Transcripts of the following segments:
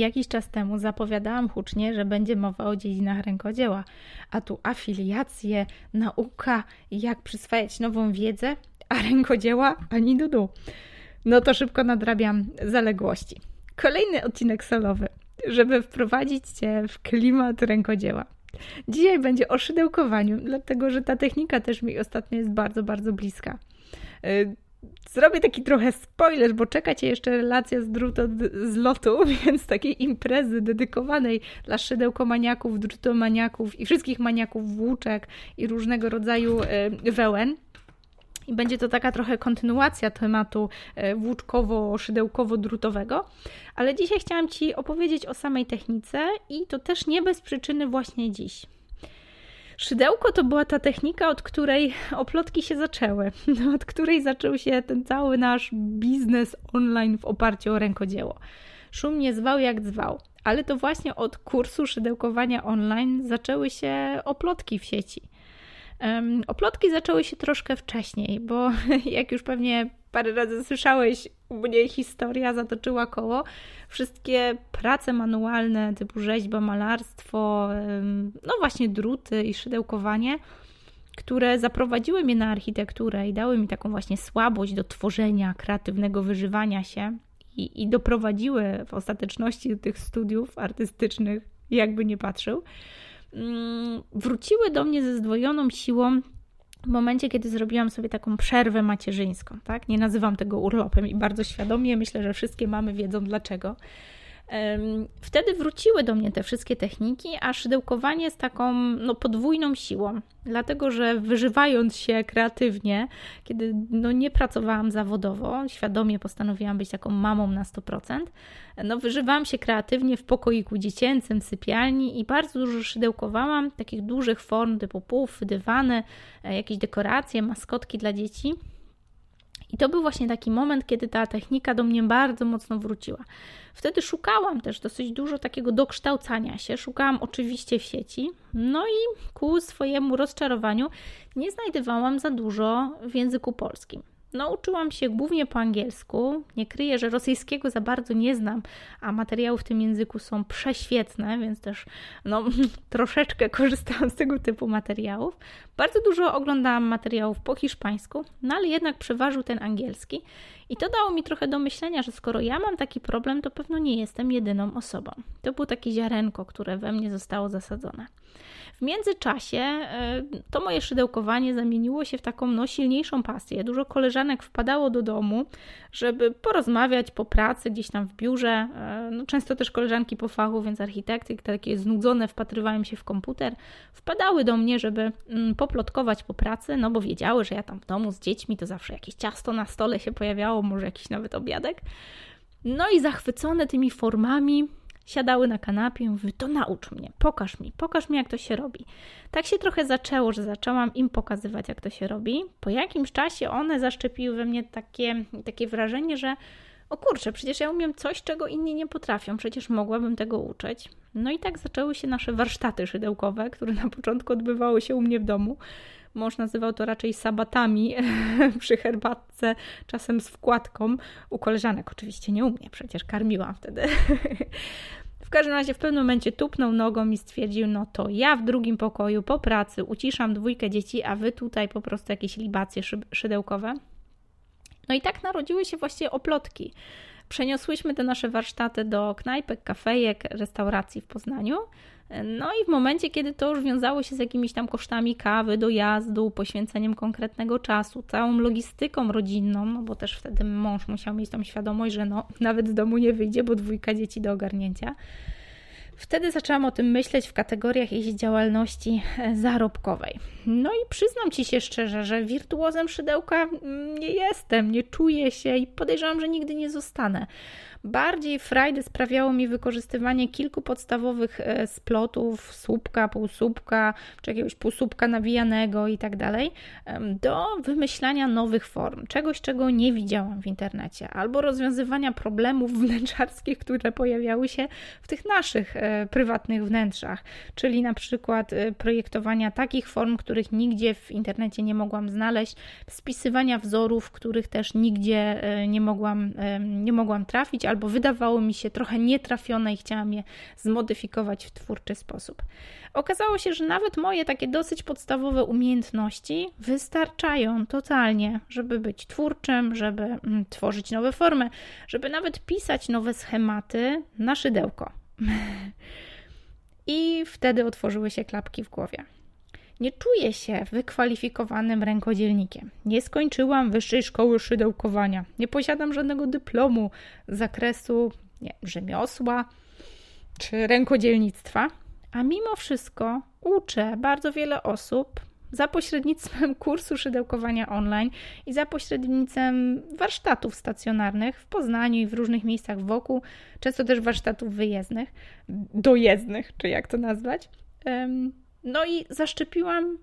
Jakiś czas temu zapowiadałam hucznie, że będzie mowa o dziedzinach rękodzieła, a tu afiliacje, nauka, jak przyswajać nową wiedzę, a rękodzieła ani dudu. No to szybko nadrabiam zaległości. Kolejny odcinek solowy, żeby wprowadzić Cię w klimat rękodzieła. Dzisiaj będzie o szydełkowaniu, dlatego że ta technika też mi ostatnio jest bardzo, bardzo bliska. Zrobię taki trochę spoiler, bo czeka Cię jeszcze relacja z drutu z lotu, więc takiej imprezy dedykowanej dla szydełkomaniaków, drutomaniaków i wszystkich maniaków włóczek i różnego rodzaju y, wełen. I będzie to taka trochę kontynuacja tematu y, włóczkowo-szydełkowo-drutowego. Ale dzisiaj chciałam Ci opowiedzieć o samej technice i to też nie bez przyczyny właśnie dziś. Szydełko to była ta technika, od której oplotki się zaczęły, od której zaczął się ten cały nasz biznes online w oparciu o rękodzieło. Szum nie zwał jak zwał, ale to właśnie od kursu szydełkowania online zaczęły się oplotki w sieci. Um, oplotki zaczęły się troszkę wcześniej, bo jak już pewnie parę razy słyszałeś, u mnie historia zatoczyła koło. Wszystkie prace manualne typu rzeźba, malarstwo, no właśnie druty i szydełkowanie, które zaprowadziły mnie na architekturę i dały mi taką właśnie słabość do tworzenia, kreatywnego wyżywania się i, i doprowadziły w ostateczności do tych studiów artystycznych, jakby nie patrzył, mm, wróciły do mnie ze zdwojoną siłą w momencie, kiedy zrobiłam sobie taką przerwę macierzyńską, tak? Nie nazywam tego urlopem i bardzo świadomie myślę, że wszystkie mamy wiedzą dlaczego. Wtedy wróciły do mnie te wszystkie techniki, a szydełkowanie z taką no, podwójną siłą, dlatego że wyżywając się kreatywnie, kiedy no, nie pracowałam zawodowo, świadomie postanowiłam być taką mamą na 100%, no, wyżywałam się kreatywnie w pokoiku dziecięcym, w sypialni i bardzo dużo szydełkowałam takich dużych form typu pufy, dywany, e, jakieś dekoracje, maskotki dla dzieci. I to był właśnie taki moment, kiedy ta technika do mnie bardzo mocno wróciła. Wtedy szukałam też dosyć dużo takiego dokształcania się. Szukałam oczywiście w sieci, no i ku swojemu rozczarowaniu nie znajdowałam za dużo w języku polskim. No, uczyłam się głównie po angielsku. Nie kryję, że rosyjskiego za bardzo nie znam, a materiały w tym języku są prześwietne, więc też no, troszeczkę korzystałam z tego typu materiałów. Bardzo dużo oglądałam materiałów po hiszpańsku, no ale jednak przeważył ten angielski. I to dało mi trochę do myślenia, że skoro ja mam taki problem, to pewno nie jestem jedyną osobą. To było takie ziarenko, które we mnie zostało zasadzone. W międzyczasie e, to moje szydełkowanie zamieniło się w taką no, silniejszą pasję. Dużo koleżanek wpadało do domu, żeby porozmawiać po pracy, gdzieś tam w biurze. E, no, często też koleżanki po fachu, więc architekty, takie znudzone, wpatrywają się w komputer, wpadały do mnie, żeby mm, poplotkować po pracy, no bo wiedziały, że ja tam w domu z dziećmi to zawsze jakieś ciasto na stole się pojawiało, może jakiś nawet obiadek. No i zachwycone tymi formami, siadały na kanapie i mówiły, to naucz mnie, pokaż mi, pokaż mi jak to się robi. Tak się trochę zaczęło, że zaczęłam im pokazywać jak to się robi. Po jakimś czasie one zaszczepiły we mnie takie, takie wrażenie, że o kurczę, przecież ja umiem coś, czego inni nie potrafią, przecież mogłabym tego uczyć. No i tak zaczęły się nasze warsztaty szydełkowe, które na początku odbywały się u mnie w domu. Mąż nazywał to raczej sabatami przy herbatce, czasem z wkładką. U koleżanek oczywiście nie u mnie, przecież karmiłam wtedy. W każdym razie w pewnym momencie tupnął nogą i stwierdził, no to ja w drugim pokoju po pracy uciszam dwójkę dzieci, a wy tutaj po prostu jakieś libacje szydełkowe. No i tak narodziły się właśnie oplotki. Przeniosłyśmy te nasze warsztaty do knajpek, kafejek, restauracji w Poznaniu. No i w momencie, kiedy to już wiązało się z jakimiś tam kosztami kawy, dojazdu, poświęceniem konkretnego czasu, całą logistyką rodzinną, no bo też wtedy mąż musiał mieć tą świadomość, że no, nawet z domu nie wyjdzie, bo dwójka dzieci do ogarnięcia. Wtedy zaczęłam o tym myśleć w kategoriach jakiejś działalności e, zarobkowej. No i przyznam Ci się szczerze, że wirtuozem szydełka mm, nie jestem, nie czuję się i podejrzewam, że nigdy nie zostanę. Bardziej frajdy sprawiało mi wykorzystywanie kilku podstawowych e, splotów, słupka, półsłupka, czy jakiegoś półsłupka nawijanego i tak dalej, do wymyślania nowych form, czegoś, czego nie widziałam w internecie, albo rozwiązywania problemów wnętrzarskich, które pojawiały się w tych naszych e, prywatnych wnętrzach, czyli na przykład e, projektowania takich form, których nigdzie w internecie nie mogłam znaleźć, spisywania wzorów, których też nigdzie nie mogłam, nie mogłam trafić, albo wydawały mi się trochę nietrafione i chciałam je zmodyfikować w twórczy sposób. Okazało się, że nawet moje takie dosyć podstawowe umiejętności wystarczają totalnie, żeby być twórczym, żeby mm, tworzyć nowe formy, żeby nawet pisać nowe schematy na szydełko. I wtedy otworzyły się klapki w głowie. Nie czuję się wykwalifikowanym rękodzielnikiem. Nie skończyłam wyższej szkoły szydełkowania. Nie posiadam żadnego dyplomu z zakresu nie, rzemiosła czy rękodzielnictwa. A mimo wszystko uczę bardzo wiele osób za pośrednictwem kursu szydełkowania online i za pośrednictwem warsztatów stacjonarnych w Poznaniu i w różnych miejscach wokół, często też warsztatów wyjezdnych, dojezdnych, czy jak to nazwać. No i zaszczepiłam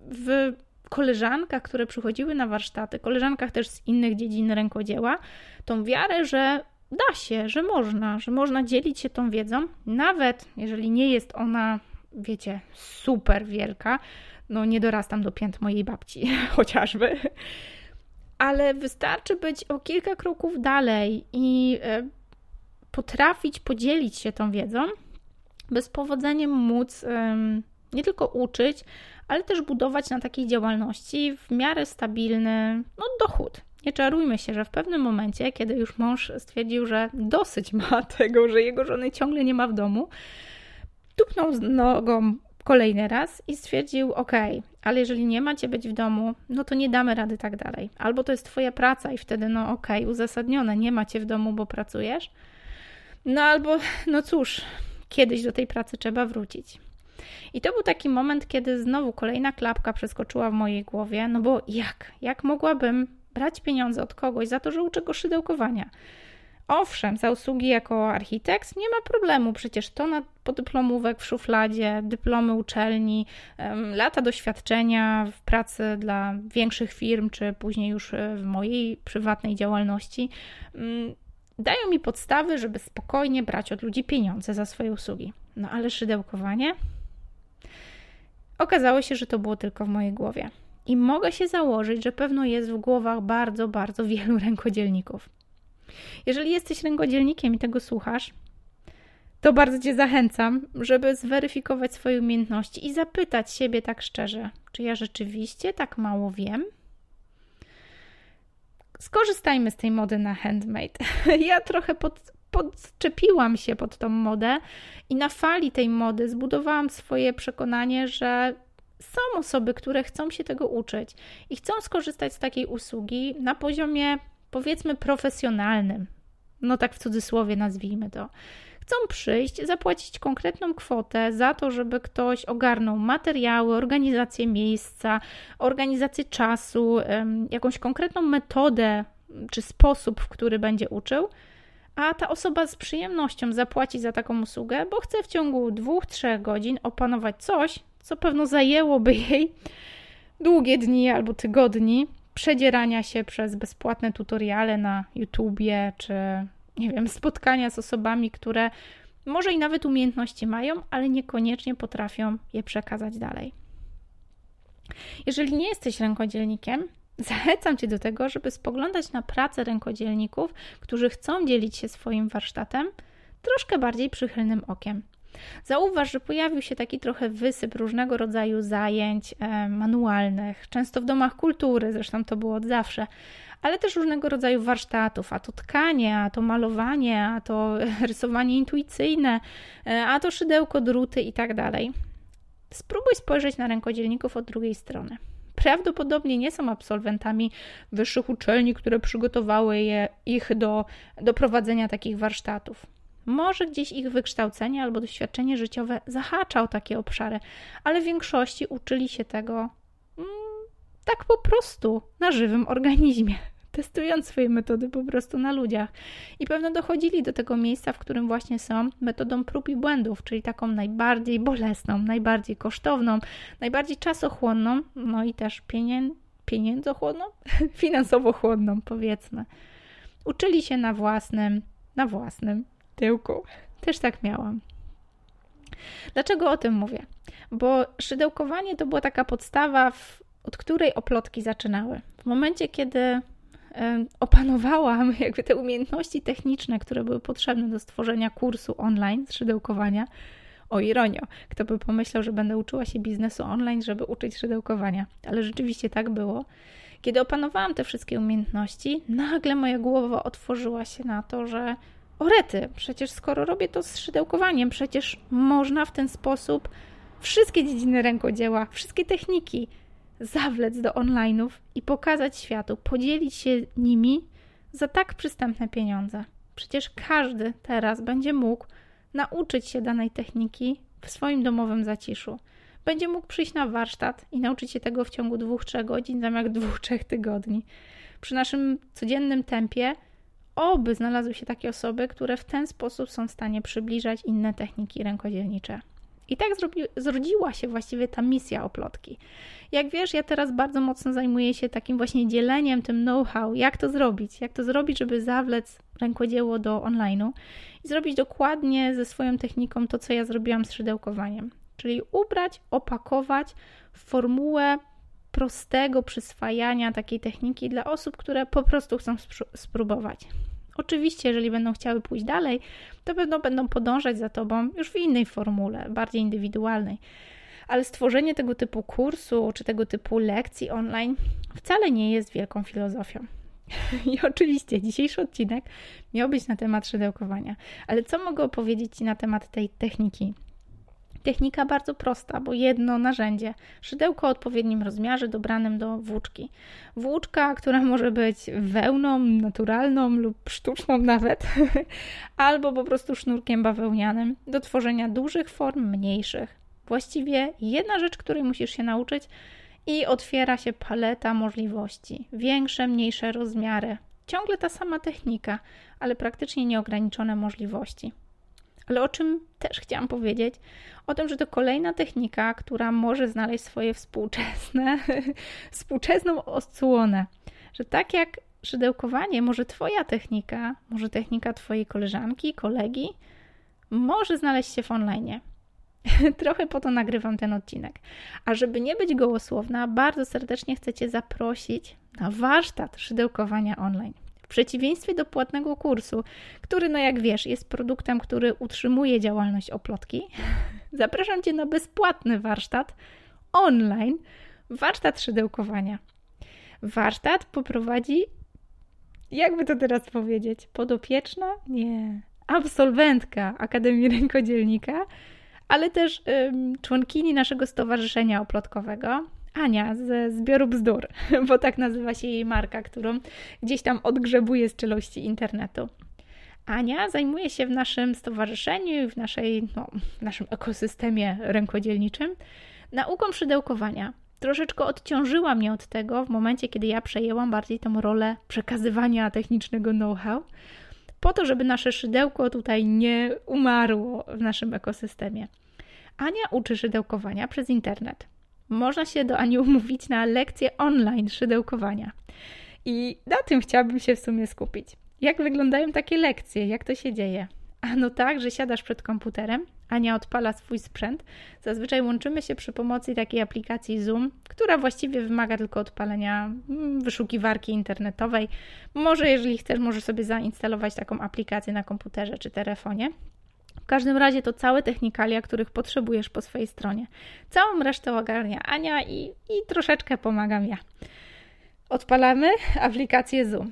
w koleżankach, które przychodziły na warsztaty, koleżankach też z innych dziedzin rękodzieła, tą wiarę, że da się, że można, że można dzielić się tą wiedzą, nawet jeżeli nie jest ona, wiecie, super wielka, no nie dorastam do pięt mojej babci, chociażby. Ale wystarczy być o kilka kroków dalej i e, potrafić podzielić się tą wiedzą, by z powodzeniem móc nie tylko uczyć, ale też budować na takiej działalności w miarę stabilny no, dochód. Nie czarujmy się, że w pewnym momencie, kiedy już mąż stwierdził, że dosyć ma tego, że jego żony ciągle nie ma w domu, tupnął z nogą kolejny raz i stwierdził: OK, ale jeżeli nie macie być w domu, no to nie damy rady tak dalej. Albo to jest Twoja praca i wtedy, no OK, uzasadnione, nie macie w domu, bo pracujesz. No albo, no cóż, kiedyś do tej pracy trzeba wrócić. I to był taki moment, kiedy znowu kolejna klapka przeskoczyła w mojej głowie, no bo jak? Jak mogłabym brać pieniądze od kogoś za to, że uczę go szydełkowania? Owszem, za usługi jako architekt nie ma problemu, przecież to na podyplomówek w szufladzie, dyplomy uczelni, lata doświadczenia w pracy dla większych firm, czy później już e, w mojej prywatnej działalności mm, dają mi podstawy, żeby spokojnie brać od ludzi pieniądze za swoje usługi. No ale szydełkowanie? Okazało się, że to było tylko w mojej głowie. I mogę się założyć, że pewno jest w głowach bardzo, bardzo wielu rękodzielników. Jeżeli jesteś rękodzielnikiem i tego słuchasz, to bardzo Cię zachęcam, żeby zweryfikować swoje umiejętności i zapytać siebie tak szczerze, czy ja rzeczywiście tak mało wiem? Skorzystajmy z tej mody na handmade. Ja trochę pod, podczepiłam się pod tą modę i na fali tej mody zbudowałam swoje przekonanie, że są osoby, które chcą się tego uczyć i chcą skorzystać z takiej usługi na poziomie powiedzmy profesjonalnym. No tak w cudzysłowie nazwijmy to. Chcą przyjść, zapłacić konkretną kwotę za to, żeby ktoś ogarnął materiały, organizację miejsca, organizację czasu, jakąś konkretną metodę czy sposób, w który będzie uczył a ta osoba z przyjemnością zapłaci za taką usługę, bo chce w ciągu dwóch, trzech godzin opanować coś, co pewno zajęłoby jej długie dni albo tygodni przedzierania się przez bezpłatne tutoriale na YouTubie, czy nie wiem, spotkania z osobami, które może i nawet umiejętności mają, ale niekoniecznie potrafią je przekazać dalej. Jeżeli nie jesteś rękodzielnikiem, Zachęcam Cię do tego, żeby spoglądać na pracę rękodzielników, którzy chcą dzielić się swoim warsztatem troszkę bardziej przychylnym okiem. Zauważ, że pojawił się taki trochę wysyp różnego rodzaju zajęć e, manualnych, często w domach kultury, zresztą to było od zawsze, ale też różnego rodzaju warsztatów, a to tkanie, a to malowanie, a to rysowanie intuicyjne, e, a to szydełko, druty i tak dalej. Spróbuj spojrzeć na rękodzielników od drugiej strony prawdopodobnie nie są absolwentami wyższych uczelni, które przygotowały je, ich do, do prowadzenia takich warsztatów. Może gdzieś ich wykształcenie albo doświadczenie życiowe zahacza o takie obszary, ale w większości uczyli się tego mm, tak po prostu na żywym organizmie testując swoje metody po prostu na ludziach. I pewno dochodzili do tego miejsca, w którym właśnie są metodą prób i błędów, czyli taką najbardziej bolesną, najbardziej kosztowną, najbardziej czasochłonną, no i też pienię, pieniędzochłonną, finansowo-chłonną, powiedzmy. Uczyli się na własnym, na własnym tyłku. Też tak miałam. Dlaczego o tym mówię? Bo szydełkowanie to była taka podstawa, w, od której oplotki zaczynały. W momencie, kiedy opanowałam jakby te umiejętności techniczne, które były potrzebne do stworzenia kursu online szydełkowania. O ironio, kto by pomyślał, że będę uczyła się biznesu online, żeby uczyć szydełkowania. Ale rzeczywiście tak było. Kiedy opanowałam te wszystkie umiejętności, nagle moja głowa otworzyła się na to, że orety, przecież skoro robię to z szydełkowaniem, przecież można w ten sposób wszystkie dziedziny rękodzieła, wszystkie techniki zawlec do online'ów i pokazać światu, podzielić się nimi za tak przystępne pieniądze. Przecież każdy teraz będzie mógł nauczyć się danej techniki w swoim domowym zaciszu. Będzie mógł przyjść na warsztat i nauczyć się tego w ciągu dwóch, trzech godzin zamiast dwóch, trzech tygodni. Przy naszym codziennym tempie oby znalazły się takie osoby, które w ten sposób są w stanie przybliżać inne techniki rękodzielnicze. I tak zrobi, zrodziła się właściwie ta misja oplotki. Jak wiesz, ja teraz bardzo mocno zajmuję się takim właśnie dzieleniem tym know-how, jak to zrobić, jak to zrobić, żeby zawlec rękodzieło do online'u i zrobić dokładnie ze swoją techniką to, co ja zrobiłam z szydełkowaniem. Czyli ubrać, opakować w formułę prostego przyswajania takiej techniki dla osób, które po prostu chcą spróbować. Oczywiście, jeżeli będą chciały pójść dalej, to będą, będą podążać za tobą już w innej formule, bardziej indywidualnej. Ale stworzenie tego typu kursu czy tego typu lekcji online wcale nie jest wielką filozofią. I oczywiście dzisiejszy odcinek miał być na temat szydełkowania. Ale co mogę opowiedzieć Ci na temat tej techniki? Technika bardzo prosta, bo jedno narzędzie, szydełko o odpowiednim rozmiarze dobranym do włóczki. Włóczka, która może być wełną naturalną lub sztuczną nawet, albo po prostu sznurkiem bawełnianym do tworzenia dużych form, mniejszych. Właściwie jedna rzecz, której musisz się nauczyć i otwiera się paleta możliwości. Większe, mniejsze rozmiary. Ciągle ta sama technika, ale praktycznie nieograniczone możliwości. Ale o czym też chciałam powiedzieć? O tym, że to kolejna technika, która może znaleźć swoje współczesne, współczesną odsłonę. Że tak jak szydełkowanie, może Twoja technika, może technika Twojej koleżanki, kolegi, może znaleźć się w online. Trochę po to nagrywam ten odcinek. A żeby nie być gołosłowna, bardzo serdecznie chcę Cię zaprosić na warsztat szydełkowania online przeciwieństwie do płatnego kursu, który, no jak wiesz, jest produktem, który utrzymuje działalność oplotki, zapraszam Cię na bezpłatny warsztat online, warsztat szydełkowania. Warsztat poprowadzi, jakby to teraz powiedzieć, podopieczna? Nie, absolwentka Akademii Rękodzielnika, ale też ym, członkini naszego stowarzyszenia oplotkowego, Ania ze Zbioru Bzdur, bo tak nazywa się jej marka, którą gdzieś tam odgrzebuje z czeluści internetu. Ania zajmuje się w naszym stowarzyszeniu, w, naszej, no, w naszym ekosystemie rękodzielniczym nauką szydełkowania. Troszeczkę odciążyła mnie od tego w momencie, kiedy ja przejęłam bardziej tą rolę przekazywania technicznego know-how, po to, żeby nasze szydełko tutaj nie umarło w naszym ekosystemie. Ania uczy szydełkowania przez internet można się do Ani umówić na lekcję online szydełkowania. I na tym chciałabym się w sumie skupić. Jak wyglądają takie lekcje? Jak to się dzieje? Ano tak, że siadasz przed komputerem, Ania odpala swój sprzęt. Zazwyczaj łączymy się przy pomocy takiej aplikacji Zoom, która właściwie wymaga tylko odpalenia mm, wyszukiwarki internetowej. Może, jeżeli chcesz, możesz sobie zainstalować taką aplikację na komputerze czy telefonie. W każdym razie to całe technikalia, których potrzebujesz po swojej stronie. Całą resztę ogarnia Ania i, i troszeczkę pomagam ja. Odpalamy aplikację Zoom.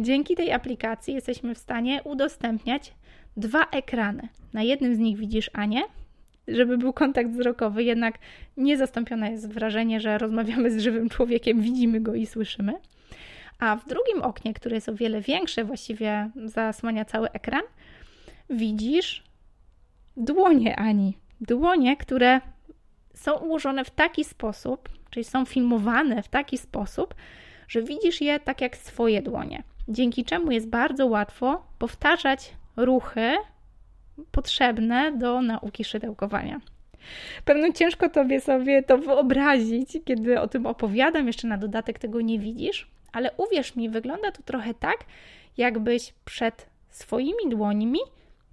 Dzięki tej aplikacji jesteśmy w stanie udostępniać dwa ekrany. Na jednym z nich widzisz Anię, żeby był kontakt wzrokowy, jednak niezastąpione jest wrażenie, że rozmawiamy z żywym człowiekiem, widzimy go i słyszymy. A w drugim oknie, które jest o wiele większe, właściwie zasłania cały ekran, widzisz dłonie Ani. Dłonie, które są ułożone w taki sposób, czyli są filmowane w taki sposób, że widzisz je tak jak swoje dłonie. Dzięki czemu jest bardzo łatwo powtarzać ruchy potrzebne do nauki szydełkowania. Pewno ciężko tobie sobie to wyobrazić, kiedy o tym opowiadam, jeszcze na dodatek tego nie widzisz, ale uwierz mi, wygląda to trochę tak, jakbyś przed swoimi dłońmi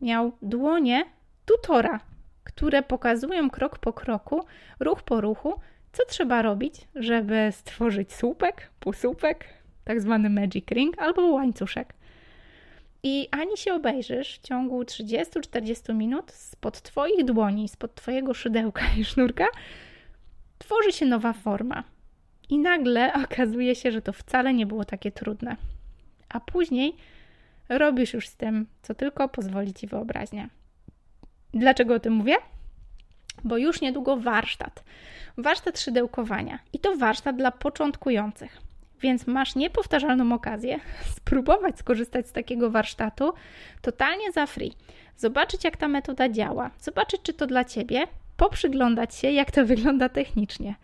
miał dłonie tutora, które pokazują krok po kroku, ruch po ruchu, co trzeba robić, żeby stworzyć słupek, półsłupek, tak zwany magic ring albo łańcuszek. I ani się obejrzysz w ciągu 30-40 minut spod Twoich dłoni, spod Twojego szydełka i sznurka, tworzy się nowa forma. I nagle okazuje się, że to wcale nie było takie trudne. A później robisz już z tym, co tylko pozwoli ci wyobraźnia. Dlaczego o tym mówię? Bo już niedługo warsztat. Warsztat szydełkowania. I to warsztat dla początkujących. Więc masz niepowtarzalną okazję spróbować skorzystać z takiego warsztatu totalnie za free. Zobaczyć, jak ta metoda działa, zobaczyć, czy to dla ciebie, poprzyglądać się, jak to wygląda technicznie.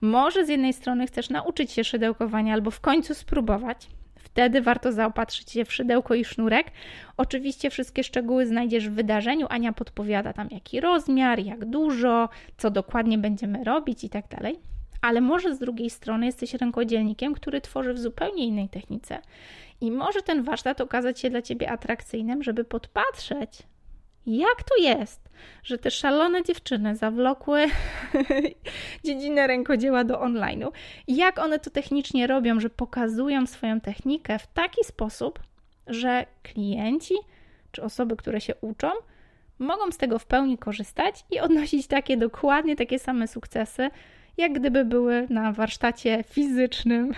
Może z jednej strony chcesz nauczyć się szydełkowania albo w końcu spróbować. Wtedy warto zaopatrzyć się w szydełko i sznurek. Oczywiście wszystkie szczegóły znajdziesz w wydarzeniu. Ania podpowiada tam jaki rozmiar, jak dużo, co dokładnie będziemy robić i tak dalej ale może z drugiej strony jesteś rękodzielnikiem, który tworzy w zupełnie innej technice. I może ten warsztat okazać się dla ciebie atrakcyjnym, żeby podpatrzeć, jak to jest, że te szalone dziewczyny zawlokły dziedzinę rękodzieła do online'u jak one to technicznie robią, że pokazują swoją technikę w taki sposób, że klienci czy osoby, które się uczą, mogą z tego w pełni korzystać i odnosić takie dokładnie takie same sukcesy, jak gdyby były na warsztacie fizycznym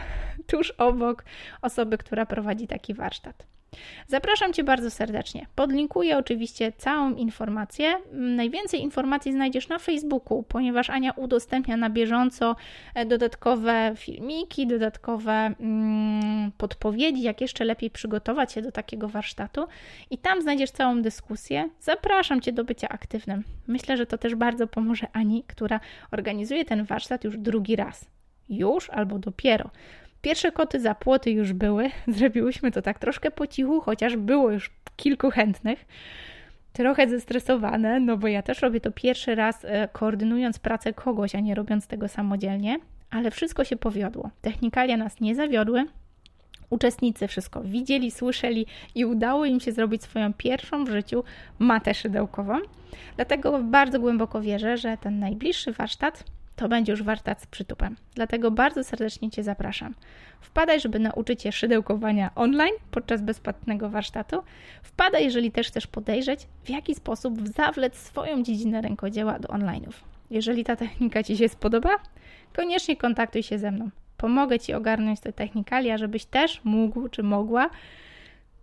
tuż obok osoby, która prowadzi taki warsztat. Zapraszam Cię bardzo serdecznie. Podlinkuję oczywiście całą informację. Najwięcej informacji znajdziesz na Facebooku, ponieważ Ania udostępnia na bieżąco e, dodatkowe filmiki, dodatkowe mm, podpowiedzi, jak jeszcze lepiej przygotować się do takiego warsztatu. I tam znajdziesz całą dyskusję. Zapraszam Cię do bycia aktywnym. Myślę, że to też bardzo pomoże Ani, która organizuje ten warsztat już drugi raz. Już albo dopiero. Pierwsze koty za płoty już były. Zrobiłyśmy to tak troszkę po cichu, chociaż było już kilku chętnych. Trochę zestresowane, no bo ja też robię to pierwszy raz, e, koordynując pracę kogoś, a nie robiąc tego samodzielnie, ale wszystko się powiodło. Technikalia nas nie zawiodły. Uczestnicy wszystko widzieli, słyszeli i udało im się zrobić swoją pierwszą w życiu matę szydełkową. Dlatego bardzo głęboko wierzę, że ten najbliższy warsztat to będzie już warsztat z przytupem. Dlatego bardzo serdecznie Cię zapraszam. Wpadaj, żeby nauczyć się szydełkowania online podczas bezpłatnego warsztatu. Wpadaj, jeżeli też chcesz podejrzeć, w jaki sposób zawlec swoją dziedzinę rękodzieła do online'ów. Jeżeli ta technika Ci się spodoba, koniecznie kontaktuj się ze mną. Pomogę Ci ogarnąć te technikalia, żebyś też mógł czy mogła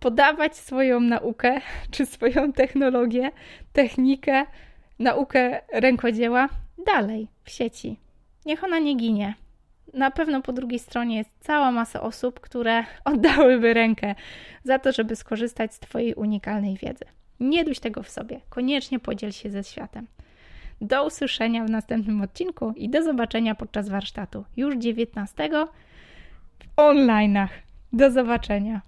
podawać swoją naukę czy swoją technologię, technikę, naukę rękodzieła dalej w sieci. Niech ona nie ginie. Na pewno po drugiej stronie jest cała masa osób, które oddałyby rękę za to, żeby skorzystać z Twojej unikalnej wiedzy. Nie duś tego w sobie, koniecznie podziel się ze światem. Do usłyszenia w następnym odcinku i do zobaczenia podczas warsztatu już 19 w online'ach. Do zobaczenia.